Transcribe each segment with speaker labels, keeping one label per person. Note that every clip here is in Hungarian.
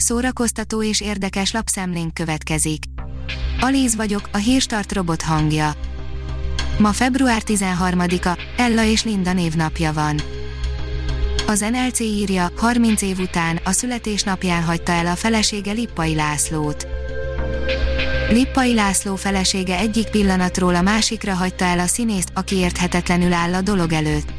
Speaker 1: szórakoztató és érdekes lapszemlénk következik. Alíz vagyok, a hírstart robot hangja. Ma február 13-a, Ella és Linda névnapja van. Az NLC írja, 30 év után, a születésnapján hagyta el a felesége Lippai Lászlót. Lippai László felesége egyik pillanatról a másikra hagyta el a színészt, aki érthetetlenül áll a dolog előtt.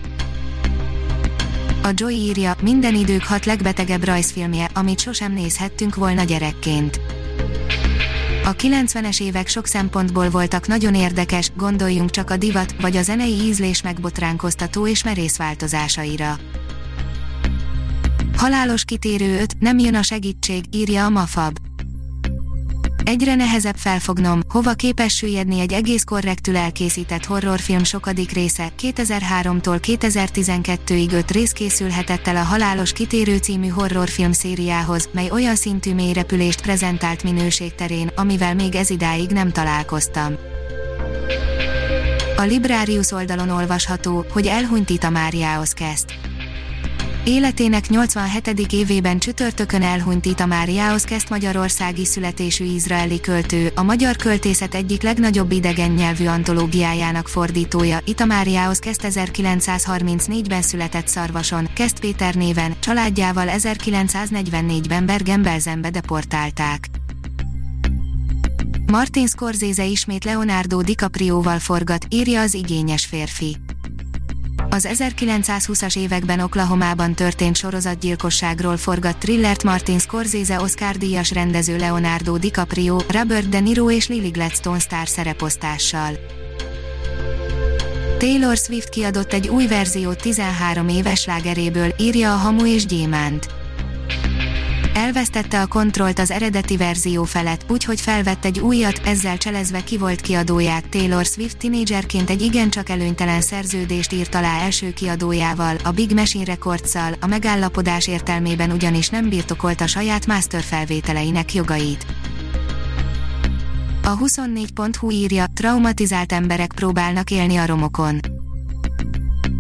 Speaker 1: A Joy írja, minden idők hat legbetegebb rajzfilmje, amit sosem nézhettünk volna gyerekként. A 90-es évek sok szempontból voltak nagyon érdekes, gondoljunk csak a divat, vagy a zenei ízlés megbotránkoztató és merész változásaira. Halálos kitérő 5, nem jön a segítség, írja a Mafab. Egyre nehezebb felfognom, hova képes süllyedni egy egész korrektül elkészített horrorfilm sokadik része, 2003-tól 2012-ig öt rész készülhetett el a Halálos Kitérő című horrorfilm szériához, mely olyan szintű mélyrepülést prezentált minőség terén, amivel még idáig nem találkoztam. A Librarius oldalon olvasható, hogy elhunyt Ita Máriához kezd. Életének 87. évében csütörtökön elhunyt Itamáriához kezd magyarországi születésű izraeli költő, a magyar költészet egyik legnagyobb idegen nyelvű antológiájának fordítója. Itamáriához kezd 1934-ben született Szarvason, Kezd Péter néven, családjával 1944-ben Bergen-Belsenbe deportálták. Martin Scorsese ismét Leonardo DiCaprio-val forgat, írja az igényes férfi. Az 1920-as években Oklahomában történt sorozatgyilkosságról forgat thrillert Martin Scorsese Oscar-díjas rendező Leonardo DiCaprio, Robert De Niro és Lily Gladstone sztár szereposztással. Taylor Swift kiadott egy új verziót 13 éves lágeréből, írja a Hamu és Gyémánt elvesztette a kontrollt az eredeti verzió felett, úgyhogy felvett egy újat, ezzel cselezve ki volt kiadóját Taylor Swift tinédzserként egy igencsak előnytelen szerződést írt alá első kiadójával, a Big Machine records a megállapodás értelmében ugyanis nem birtokolta saját master felvételeinek jogait. A 24.hu írja, traumatizált emberek próbálnak élni a romokon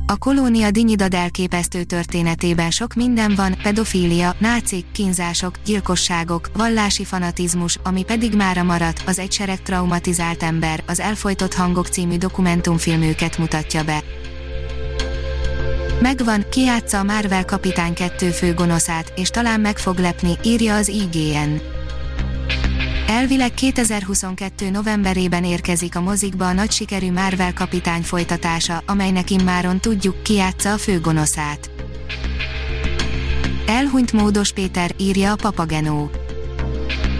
Speaker 1: a kolónia Dinyidad elképesztő történetében sok minden van, pedofília, nácik, kínzások, gyilkosságok, vallási fanatizmus, ami pedig mára maradt, az egy sereg traumatizált ember, az Elfolytott Hangok című dokumentumfilmőket mutatja be. Megvan, kiátsza a Marvel kapitány kettő főgonoszát, és talán meg fog lepni, írja az IGN. Elvileg 2022. novemberében érkezik a mozikba a nagy sikerű Marvel kapitány folytatása, amelynek immáron tudjuk ki játsza a főgonoszát. Elhunyt Módos Péter, írja a Papagenó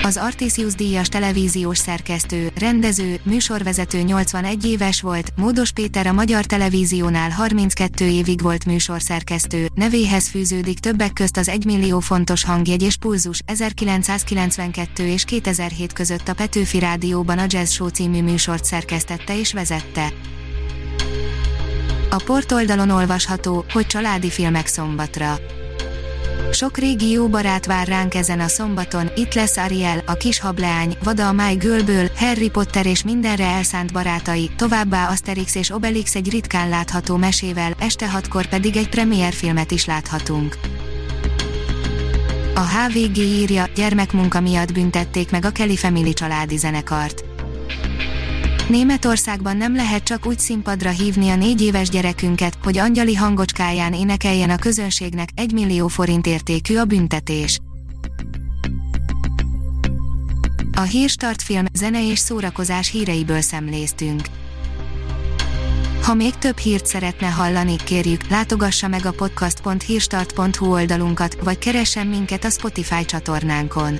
Speaker 1: az Artisius díjas televíziós szerkesztő, rendező, műsorvezető 81 éves volt, Módos Péter a Magyar Televíziónál 32 évig volt műsorszerkesztő, nevéhez fűződik többek közt az 1 millió fontos hangjegy és pulzus, 1992 és 2007 között a Petőfi Rádióban a Jazz Show című műsort szerkesztette és vezette. A portoldalon olvasható, hogy családi filmek szombatra sok régi jó barát vár ránk ezen a szombaton, itt lesz Ariel, a kis hableány, Vada a My Girlből, Harry Potter és mindenre elszánt barátai, továbbá Asterix és Obelix egy ritkán látható mesével, este hatkor pedig egy premierfilmet is láthatunk. A HVG írja, gyermekmunka miatt büntették meg a Kelly Family családi zenekart. Németországban nem lehet csak úgy színpadra hívni a négy éves gyerekünket, hogy angyali hangocskáján énekeljen a közönségnek, egy millió forint értékű a büntetés. A Hírstart film, zene és szórakozás híreiből szemléztünk. Ha még több hírt szeretne hallani, kérjük, látogassa meg a podcast.hírstart.hu oldalunkat, vagy keressen minket a Spotify csatornánkon